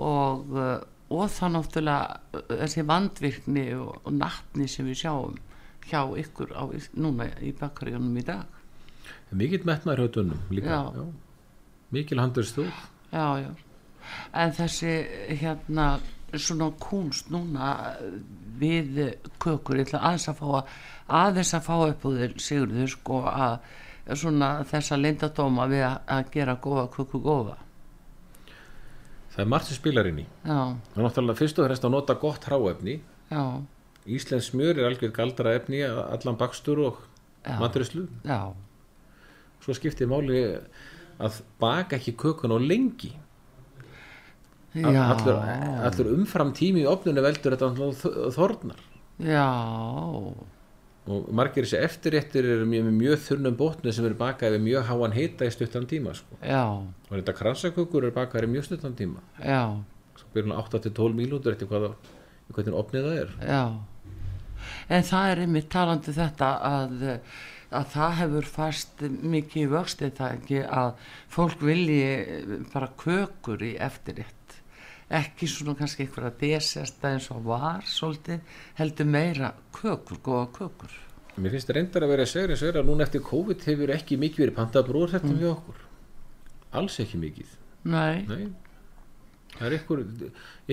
Og, uh, og það náttúrulega uh, þessi vandvirkni og, og nattni sem við sjáum hjá ykkur á, núna í bakkaríunum í dag. Mikill metnaður hötunum líka Já. Já. mikil handur stóð já, já. En þessi hérna svona kunst núna við kökur, ég ætla aðeins að fá að aðeins að fá upp úr þér Sigurður sko að svona þessa lindadóma við að, að gera góða köku góða. Það er margt sem spilar inn í. Já, það er náttúrulega fyrst og fremst að nota gott hráefni. Já, Íslensk smjör er algjör galdra efni allan bakstur og maturislu svo skiptir máli að baka ekki kökun á lengi. Allur, allur umfram tími í opnunu veldur þetta þornar. Já. Og margir þessi eftirréttir eru mjög, mjög þurnum bótnu sem eru bakaði við mjög háan hita í stuttan tíma sko. og þetta kransakökur eru bakaði í mjög stuttan tíma. Já. Svo byrjum 8-12 mínútur eftir hvað það, hvernig opnið það er. Já, en það er einmitt talandi þetta að, að það hefur fast mikið í vöxti það ekki að fólk vilji bara kökur í eftirrétt. Ekki svona kannski einhverja desesta eins og var svolítið heldur meira kökur, góða kökur. Mér finnst reyndar að vera að segja eins og er að núna eftir COVID hefur ekki mikið verið pantabrúar þetta við okkur. Alls ekki mikið. Nei, Nei. það er ykkur,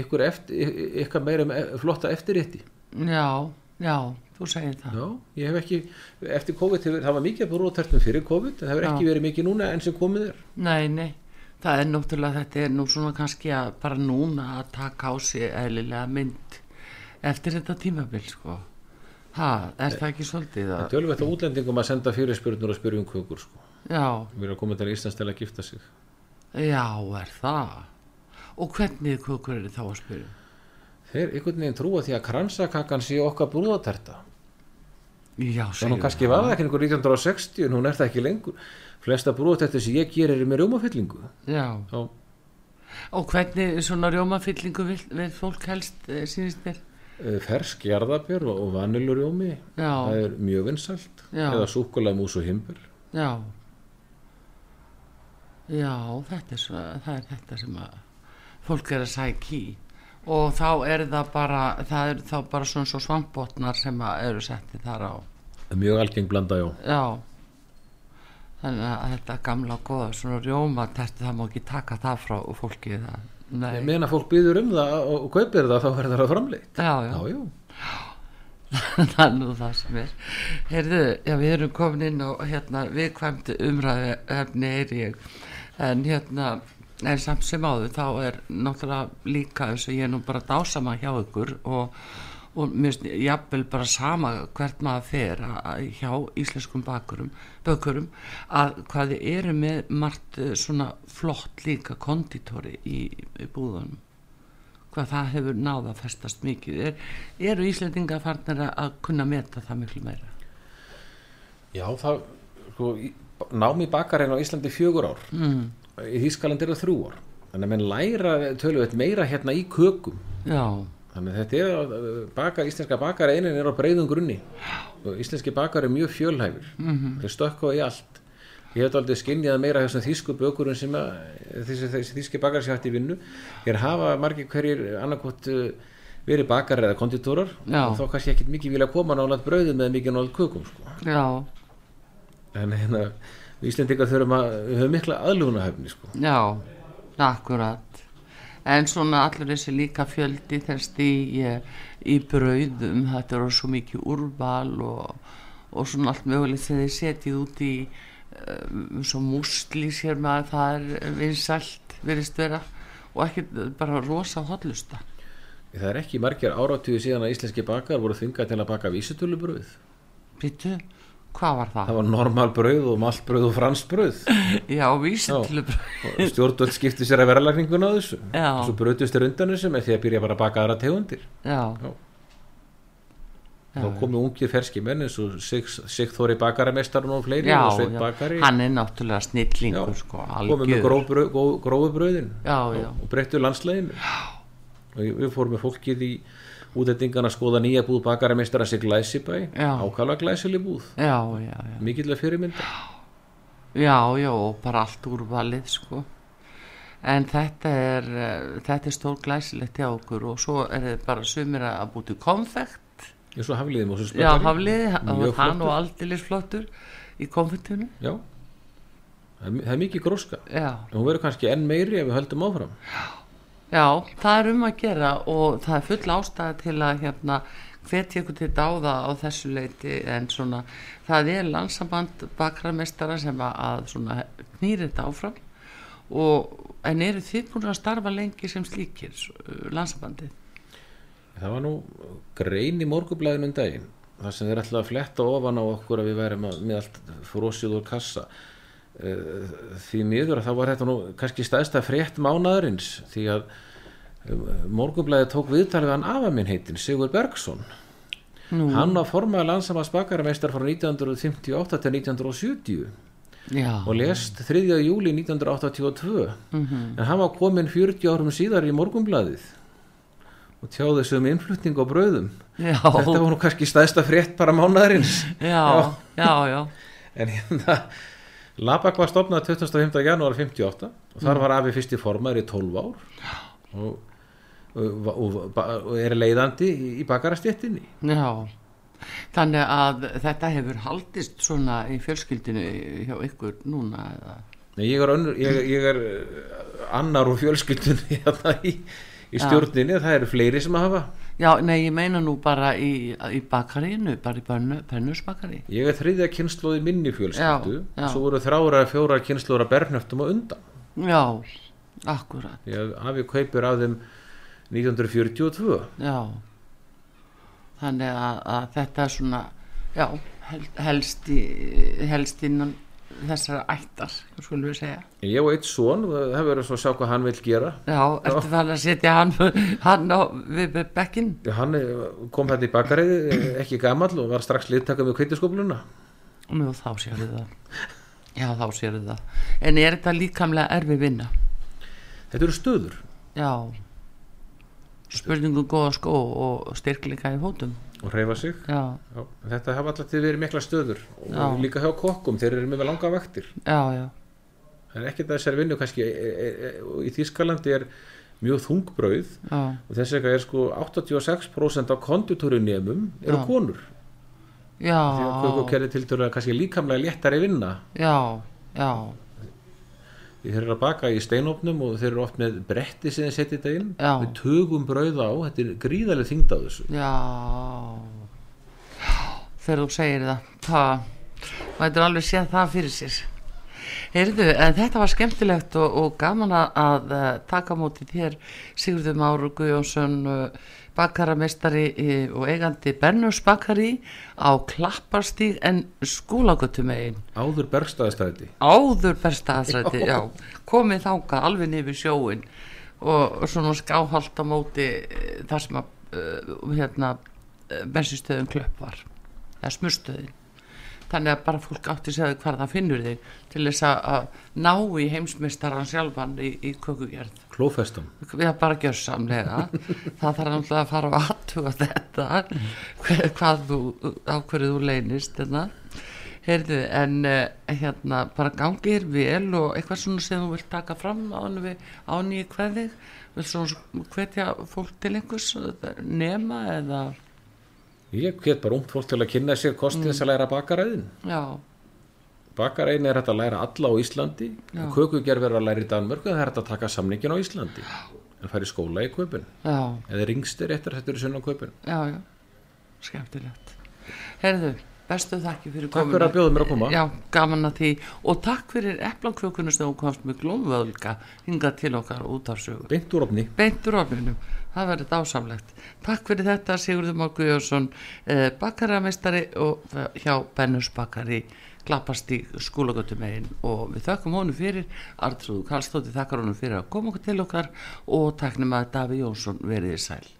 ykkur, eftir, ykkur meira flotta eftirrétti. Já, já, þú segir það. Já, ég hef ekki, eftir COVID það var mikið brúartertum fyrir COVID en það hefur ekki verið mikið núna enn sem komið er. Nei, nei, það er náttúrulega þetta er nú svona kannski að bara núna að taka á sig eðlilega mynd eftir þetta tímabil sko. Ha, er það ekki svolítið að Tölvægt á útlendingum að senda fyrirspurnur og spyrja um kökur sko. já, Við erum að koma til Íslands til að gifta sig. Já, er það? Og hvernig kukur eru þá að spyrja Þeir einhvern veginn trúa því að kransakakan sé okkar brúðaterta já, Þannig segir kannski var það ekki einhver 1960 en hún er það ekki lengur. Flesta brúðatertu sem ég gerir er með rjómafyllingu. Já, Já, og hvernig svona rjómafyllingu vil fólk helst eh, sínist þér? Eh, fersk jarðabjör og, og vanilurjómi. Það er mjög vinsælt. Já. Eða súkulamús og himbur já. Já, þetta er, svo, er þetta sem að fólk er að sækja í og þá er það bara það er þá bara svona svo svampbotnar sem eru settið þar á. Mjög algeng blanda, já. Já. Þannig að þetta gamla góða svona rjóma það má ekki taka það frá fólki meðan að fólk býður um það og og kaupir það þá verður það framleitt. Já, já, já, já. það er nú það sem er. Heyrðu, já við erum komin inn og hérna viðkvæmt umræði efni er ég. En hérna en samt sem áður þá er náttúrulega líka þess að ég er nú bara dásama hjá ykkur og, og finnst jafnvel bara sama hvert maður fer að, hjá íslenskum bakurum, bökurum að hvað þið eru með margt eh, svona flott líka konditori í, í búðunum hvað það hefur náða að festast mikið er, eru Íslendinga farnir að kunna meta það miklu meira Já, það, sko, nám í bakarinn á Íslandi fjögur ár. mm. Í Þýskaland er það þrjú ár. Þannig að menn læra töluvert meira hérna í kökum. já, Þannig að þetta er, að baka, íslenska bakar einin er á breyðum grunni. Og íslenski bakar er mjög fjölhæfur. -hmm. Þeir stökka í allt. Ég hef aldrei skinnjað meira þessum þýsku bökurum sem að þessi, þessi þýski bakar sér hægt í vinnu. Hér hafa margir hverjir annarkot verið bakar eða konditórar og þá kannski ekkit mikið vilja koma nálat brauðum eða mikið nálat kökum sko. en hérna við Íslendingar þurfum að við höfum mikla aðlugunahefni sko. já akkurat. En svona allur þessi líka fjöldi þess í, í brauðum þetta eru svo mikið úrval og, og svona allt mögulegt þegar þið setjið út í um, svo músli sér maður það er vinsælt virðist vera og ekki bara rosa hotlusta það er ekki margir áratíu síðan að íslenski bakar voru þvingað til að baka vísutölubröð Býtu, hvað var það? það var normal bröð og maltbröð og fransbröð Já, vísitölu og stjórnvöld skipti sér að verðlagninguna á þessu. Já. og svo bröðust þeir undan þessu með því að byrja bara að baka aðra tegundir. Já, Já. Þá komu ungir ferski menn eins og Sig- Sigþóri bakaramestarinn og fleiri já, og Sveit já. bakari. Hann er náttúrulega snillingur sko, komið með algjör. gróf bröð, Já, já. og breyttu landsleginu og við fórum með fólkið í útendingan að skoða nýja búð bakaramestara sig Glæsibæ Já. ákala glæsileg búð. Já, já, já. Mikilvæg fyrirmynda Já, já, og bara allt úrvalið sko. En þetta er uh, þetta er stór glæsilegt hjá okkur og svo er þið bara sumir að búti konfekt. Eins og hafliðum og svo Já, hafliði, Mjög hann og flottur. aldilis flottur í konfektunum. Já. Það er, mikið gróska. Já, en hún verður kannski enn meiri ef við höldum áfram. Já, það er um að gera og það er full ástæða til að hérna hvetja ykkur til dáða á þessu leiti en svona það er landsamband bakramestara sem að, svona knýri þetta áfram og en eru þið búin að starfa lengi sem slíkir uh, landsambandið? það var nú grein í morgublæðinu um daginn þar sem þeir ætla að fletta ofan á okkur að við að, með allt frósið úr kassa því miður að þá var þetta nú kannski stæðsta frétt mánaðarins því að morgunblæði tók viðtalið við hann afa minn heitin Sigur Bergson. Nú, hann var formaður landsamans bakarameistar frá 1958 til 1970 já, og lest 3. júli 1982 Mhm. en hann var komin 40 árum síðar í morgunblæðið og tjáði þessu um innflutning á brauðum. Já, þetta var nú kannski stæðsta frétt bara mánaðarins. Já, já, já, en hérna Labak var stopnað 25. janúar 58 og Mm. þar var afi fyrsti formaður í 12 ár og, og, og, og er leiðandi í, í bakarastjettinni já. Þannig að þetta hefur haldist svona í fjölskyldinu hjá ykkur núna eða? Nei, ég er, önnur, ég, ég er eh, annar úr fjölskyldunni hérna í, í stjórninni það eru fleiri sem að hafa Já, nei, ég meina nú bara í, í bakarínu, bara í pönnu, pönnusbakari. ég er þriðja kynnslóði minni fjölskyldu svo voru þrára fjóra kynnslóður að bernöftum og undan Já, akkurat, því að afi kaupir af þeim 1942 já. Þannig að, að þetta er svona, já, hel- helst, í, helst innan þessara ættar, skulum við segja. ég og eitt son, það verður svo að sjá hvað hann vil gera Já, ertu það að setja hann, hann á við bekkinn? hann kom þetta í bakarið eh, ekki gamall og var strax liðtakað með kveitiskopluna Nú, þá sér það. Já, þá sér það. En er þetta líkamlega erfi vinna? þetta eru stöður Já. Spurningum góða skó og styrkleika í fótum. Og reyfa sig. Já, Já, þetta hafa alltaf verið mikla stöður. Og Já. líka hjá kokkum, þeir eru með langa vaktir. Er ekkert að þessari vinnu kannski e, e, e, í Þýskalandi er mjög þungbrauð. Já, og þess vegna er sko 86% af konditorunemum eru konur. Því að kökukerri til dæru kannski líkamlega léttari vinna. Já, já, þeir eru að baka í steinopnum og þeir eru oft með bretti sem þeir setja þetta inn Já. við tögum brauð á, þetta er gríðarlega þyngd á þessu. Já, þegar þú segir það það, maður alveg séð það fyrir sér. Heyrðu, þetta var skemmtilegt og, og gaman að, að uh, taka móti þér Sigurður Máru Guðjónsson uh, bakaramestari uh, og eigandi Bernus bakari á Klapparstíg en skólagötum eigin áður bergstæðastæði áður berstaðsrætti, já. komið þánga alveg nefnir sjóin og, og svona skáhald á móti eh, þar sem að uh, hérna, bensinstöðum klöpp var. Eða smurstöðin þannig að bara fólk átti segja hvað það finnur þig til þess að- ná í heimsmeistaran sjálfan í, í kökugerð. Klófestum. Erum bara gjörsamlega. Það þarf náttúrulega að fara að aðtuga þetta hver, hvað þú, á hverju þú leynist hérna. Heyrðu, en uh, hérna bara gangir vel og eitthvað svona sem þú vilt taka fram ánum við ánýju hverðig vil svona hvetja fólk til einhvers nema eða ég hvet bara ungt fólk til að kynna sér kostið þess að læra bakaræðin. Já, bakaræðin er hægt að læra alla á Íslandi. Já. kökugerð verður að læra í Danmörku það er hægt að taka samningin á Íslandi. En fara í skóla í já, eða ringstir eftir þetta eru sunna köpun já, já. Skemmtilegt. Heyrðu, bestu þakki fyrir Takk fyrir að bjóða mér að koma. Já, gaman að því. Og takk fyrir eplaklökunum sem komst með glómvölga hingað til okkar út af sögur beint úr opni beintur ofninum, það verður dásamlegt. Takk fyrir þetta Sigurður Már Guðjónsson eh, bakaramestari og eh, hjá Bennus bakari klappast í skólagötum megin og við þökkum honum fyrir Artrúðu Karlstóti þakkar honum fyrir að koma okkur til okkar og taknum að Daví Jónsson veriði sæl